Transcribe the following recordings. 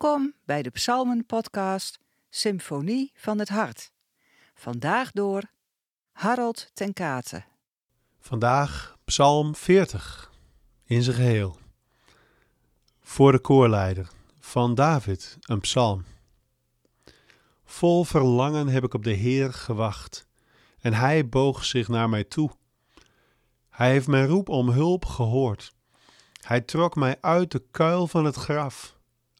Welkom bij de Psalmen-podcast Symfonie van het Hart. Vandaag door Harold ten Kate. Vandaag Psalm 40 in zijn geheel. Voor de koorleider van David, een psalm. Vol verlangen heb ik op de Heer gewacht, en hij boog zich naar mij toe. Hij heeft mijn roep om hulp gehoord. Hij trok mij uit de kuil van het graf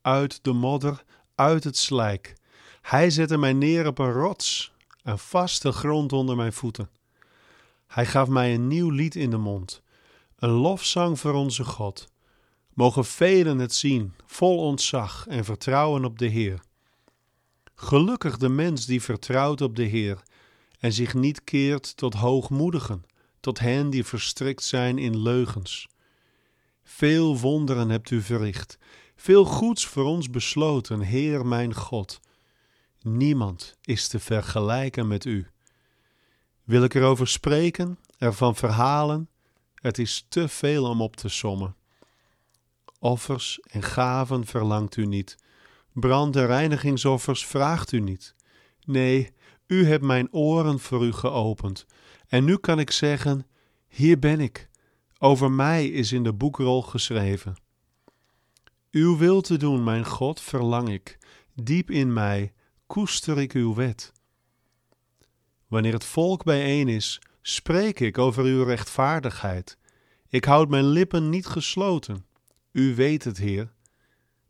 uit de modder, uit het slijk. Hij zette mij neer op een rots, een vaste grond onder mijn voeten. Hij gaf mij een nieuw lied in de mond, een lofzang voor onze God. Mogen velen het zien, vol ontzag en vertrouwen op de Heer. Gelukkig de mens die vertrouwt op de Heer en zich niet keert tot hoogmoedigen, tot hen die verstrikt zijn in leugens. Veel wonderen hebt u verricht veel goeds voor ons besloten, Heer mijn God. Niemand is te vergelijken met U. Wil ik erover spreken, ervan verhalen? Het is te veel om op te sommen. Offers en gaven verlangt u niet. Brand- en reinigingsoffers vraagt u niet. Nee, u hebt mijn oren voor u geopend. En nu kan ik zeggen: Hier ben ik. Over mij is in de boekrol geschreven. Uw wil te doen, mijn God, verlang ik. Diep in mij koester ik uw wet. Wanneer het volk bijeen is, spreek ik over uw rechtvaardigheid. Ik houd mijn lippen niet gesloten. U weet het, Heer.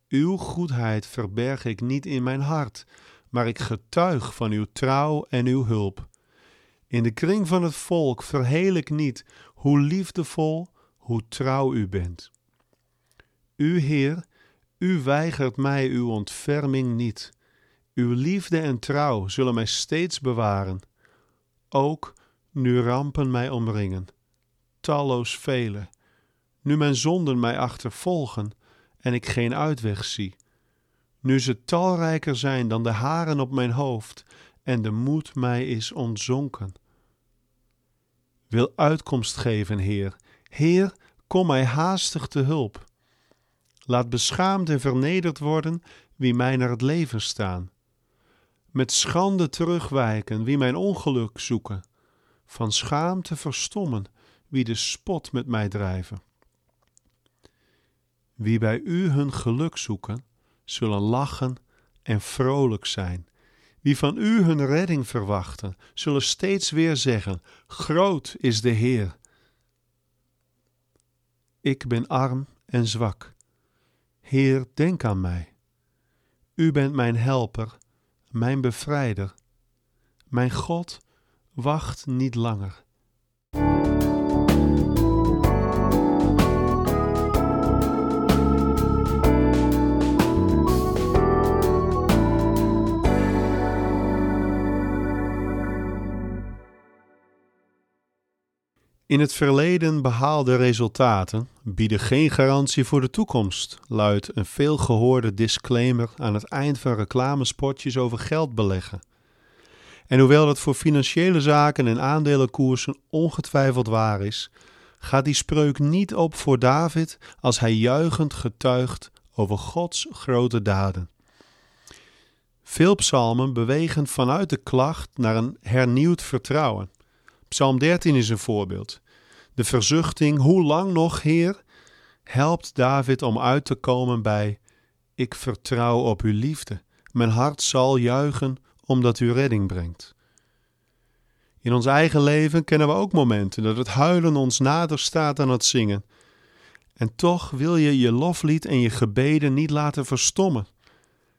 Uw goedheid verberg ik niet in mijn hart, maar ik getuig van uw trouw en uw hulp. In de kring van het volk verheel ik niet hoe liefdevol, hoe trouw u bent. U, Heer, u weigert mij uw ontferming niet. Uw liefde en trouw zullen mij steeds bewaren. Ook nu rampen mij omringen, talloos vele, nu mijn zonden mij achtervolgen en ik geen uitweg zie, nu ze talrijker zijn dan de haren op mijn hoofd en de moed mij is ontzonken. Wil uitkomst geven, Heer, Heer, kom mij haastig te hulp. Laat beschaamd en vernederd worden wie mij naar het leven staan. Met schande terugwijken wie mijn ongeluk zoeken. Van schaamte verstommen wie de spot met mij drijven. Wie bij u hun geluk zoeken, zullen lachen en vrolijk zijn. Wie van u hun redding verwachten, zullen steeds weer zeggen: Groot is de Heer. Ik ben arm en zwak Heer, denk aan mij. U bent mijn helper, mijn bevrijder. Mijn God, wacht niet langer. In het verleden behaalde resultaten bieden geen garantie voor de toekomst, luidt een veelgehoorde disclaimer aan het eind van reclamespotjes over geld beleggen. En hoewel dat voor financiële zaken en aandelenkoersen ongetwijfeld waar is, gaat die spreuk niet op voor David als hij juichend getuigt over Gods grote daden. Veel psalmen bewegen vanuit de klacht naar een hernieuwd vertrouwen. Psalm 13 is een voorbeeld. De verzuchting, hoe lang nog, Heer, helpt David om uit te komen bij: Ik vertrouw op uw liefde. Mijn hart zal juichen omdat u redding brengt. In ons eigen leven kennen we ook momenten dat het huilen ons nader staat dan het zingen. En toch wil je je loflied en je gebeden niet laten verstommen.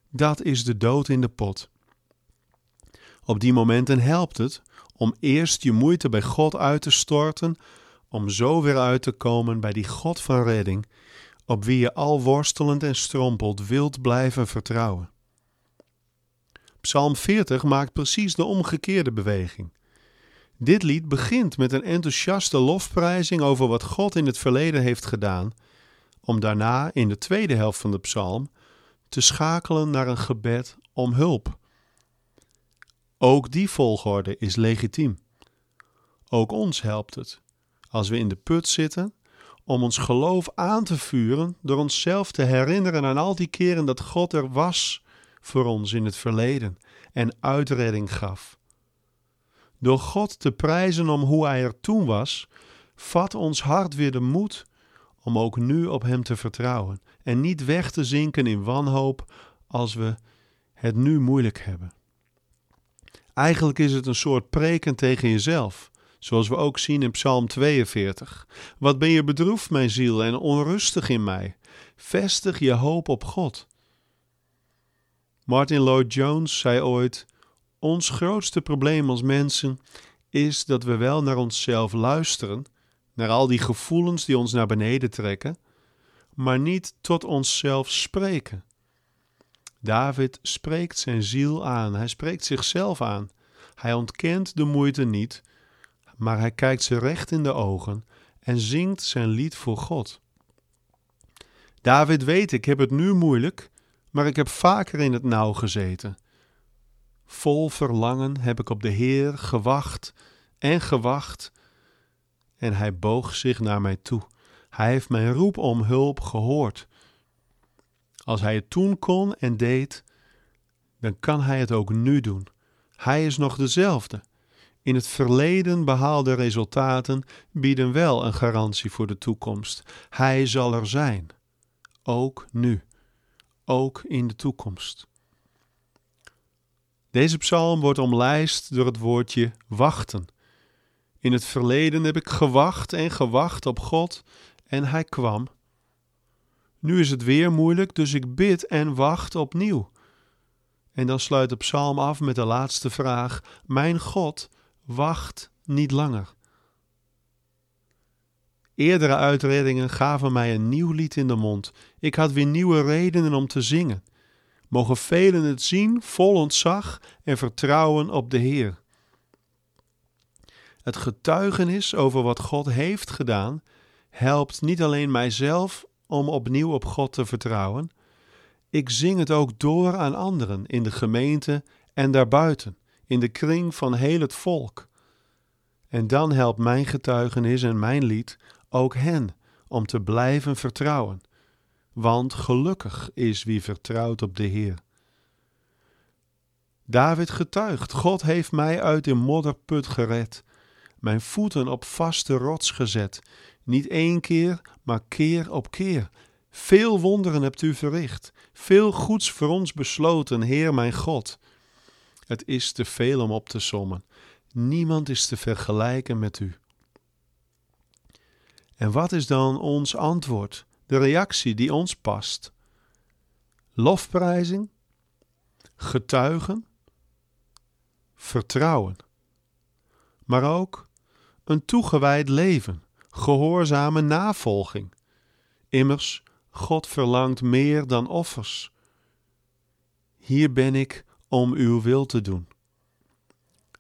Dat is de dood in de pot. Op die momenten helpt het om eerst je moeite bij God uit te storten, om zo weer uit te komen bij die God van redding, op wie je al worstelend en strompelt wilt blijven vertrouwen. Psalm 40 maakt precies de omgekeerde beweging. Dit lied begint met een enthousiaste lofprijzing over wat God in het verleden heeft gedaan, om daarna in de tweede helft van de psalm te schakelen naar een gebed om hulp. Ook die volgorde is legitiem. Ook ons helpt het, als we in de put zitten, om ons geloof aan te vuren door onszelf te herinneren aan al die keren dat God er was voor ons in het verleden en uitredding gaf. Door God te prijzen om hoe Hij er toen was, vat ons hart weer de moed om ook nu op Hem te vertrouwen en niet weg te zinken in wanhoop als we het nu moeilijk hebben. Eigenlijk is het een soort preken tegen jezelf, zoals we ook zien in Psalm 42. Wat ben je bedroefd, mijn ziel, en onrustig in mij? Vestig je hoop op God. Martin Lloyd Jones zei ooit: Ons grootste probleem als mensen is dat we wel naar onszelf luisteren, naar al die gevoelens die ons naar beneden trekken, maar niet tot onszelf spreken. David spreekt zijn ziel aan, hij spreekt zichzelf aan. Hij ontkent de moeite niet, maar hij kijkt ze recht in de ogen en zingt zijn lied voor God. David weet, ik heb het nu moeilijk, maar ik heb vaker in het nauw gezeten. Vol verlangen heb ik op de Heer gewacht en gewacht, en hij boog zich naar mij toe. Hij heeft mijn roep om hulp gehoord. Als hij het toen kon en deed, dan kan hij het ook nu doen. Hij is nog dezelfde. In het verleden behaalde resultaten bieden wel een garantie voor de toekomst. Hij zal er zijn, ook nu, ook in de toekomst. Deze psalm wordt omlijst door het woordje wachten. In het verleden heb ik gewacht en gewacht op God en Hij kwam. Nu is het weer moeilijk, dus ik bid en wacht opnieuw. En dan sluit de psalm af met de laatste vraag: Mijn God, wacht niet langer. Eerdere uitreddingen gaven mij een nieuw lied in de mond. Ik had weer nieuwe redenen om te zingen. Mogen velen het zien, vol ontzag en vertrouwen op de Heer. Het getuigenis over wat God heeft gedaan helpt niet alleen mijzelf om opnieuw op God te vertrouwen. Ik zing het ook door aan anderen in de gemeente en daarbuiten, in de kring van heel het volk. En dan helpt mijn getuigenis en mijn lied ook hen om te blijven vertrouwen. Want gelukkig is wie vertrouwt op de Heer. David getuigt: God heeft mij uit de modderput gered, mijn voeten op vaste rots gezet. Niet één keer, maar keer op keer. Veel wonderen hebt u verricht, veel goeds voor ons besloten, Heer mijn God. Het is te veel om op te sommen. Niemand is te vergelijken met u. En wat is dan ons antwoord, de reactie die ons past? Lofprijzing, getuigen, vertrouwen, maar ook een toegewijd leven, gehoorzame navolging. Immers, God verlangt meer dan offers. Hier ben ik om uw wil te doen.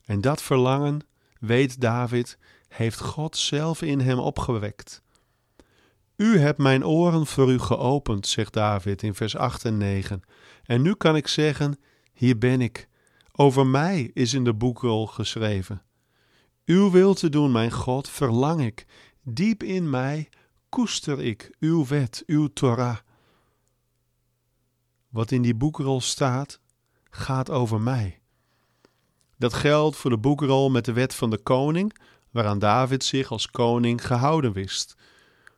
En dat verlangen, weet David, heeft God zelf in hem opgewekt. U hebt mijn oren voor u geopend, zegt David in vers 8 en 9. En nu kan ik zeggen: Hier ben ik. Over mij is in de boekrol geschreven. Uw wil te doen, mijn God, verlang ik. Diep in mij koester ik uw wet, uw Torah. Wat in die boekrol staat, gaat over mij. Dat geldt voor de boekrol met de wet van de koning, waaraan David zich als koning gehouden wist.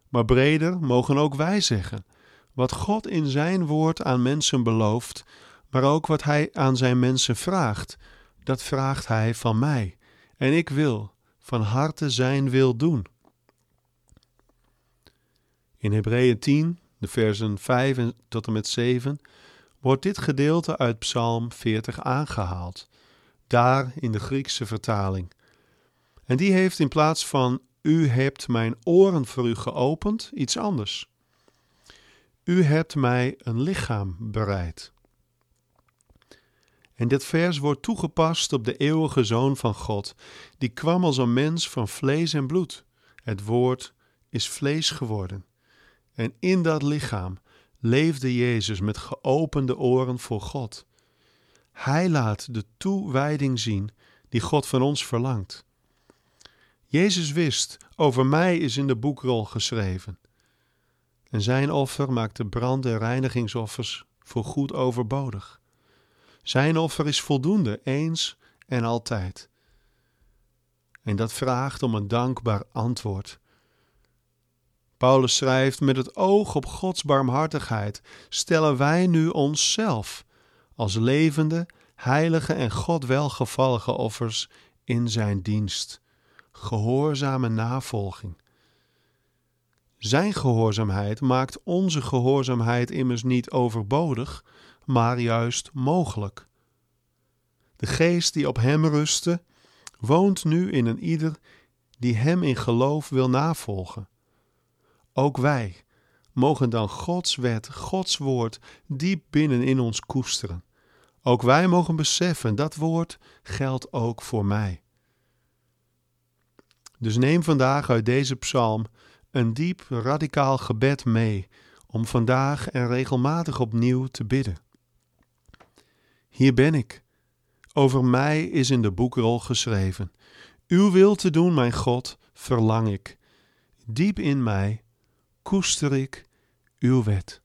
Maar breder mogen ook wij zeggen: wat God in zijn woord aan mensen belooft, maar ook wat hij aan zijn mensen vraagt, dat vraagt hij van mij. En ik wil van harte zijn wil doen. In Hebreeën 10, de versen 5 tot en met 7, wordt dit gedeelte uit Psalm 40 aangehaald, daar in de Griekse vertaling. En die heeft in plaats van U hebt mijn oren voor u geopend iets anders. U hebt mij een lichaam bereid. En dit vers wordt toegepast op de eeuwige Zoon van God, die kwam als een mens van vlees en bloed. Het woord is vlees geworden. En in dat lichaam leefde Jezus met geopende oren voor God. Hij laat de toewijding zien die God van ons verlangt. Jezus wist, over mij is in de boekrol geschreven. En zijn offer maakt de brand- en reinigingsoffers voor goed overbodig. Zijn offer is voldoende, eens en altijd. En dat vraagt om een dankbaar antwoord. Paulus schrijft: Met het oog op Gods barmhartigheid stellen wij nu onszelf als levende, heilige en God welgevallige offers in zijn dienst. Gehoorzame navolging. Zijn gehoorzaamheid maakt onze gehoorzaamheid immers niet overbodig, maar juist mogelijk. De geest die op hem rustte, woont nu in een ieder die hem in geloof wil navolgen. Ook wij mogen dan Gods wet, Gods woord diep binnen in ons koesteren. Ook wij mogen beseffen dat woord geldt ook voor mij. Dus neem vandaag uit deze psalm een diep radicaal gebed mee om vandaag en regelmatig opnieuw te bidden. Hier ben ik. Over mij is in de boekrol geschreven. Uw wil te doen, mijn God, verlang ik. Diep in mij koester ik uw wet.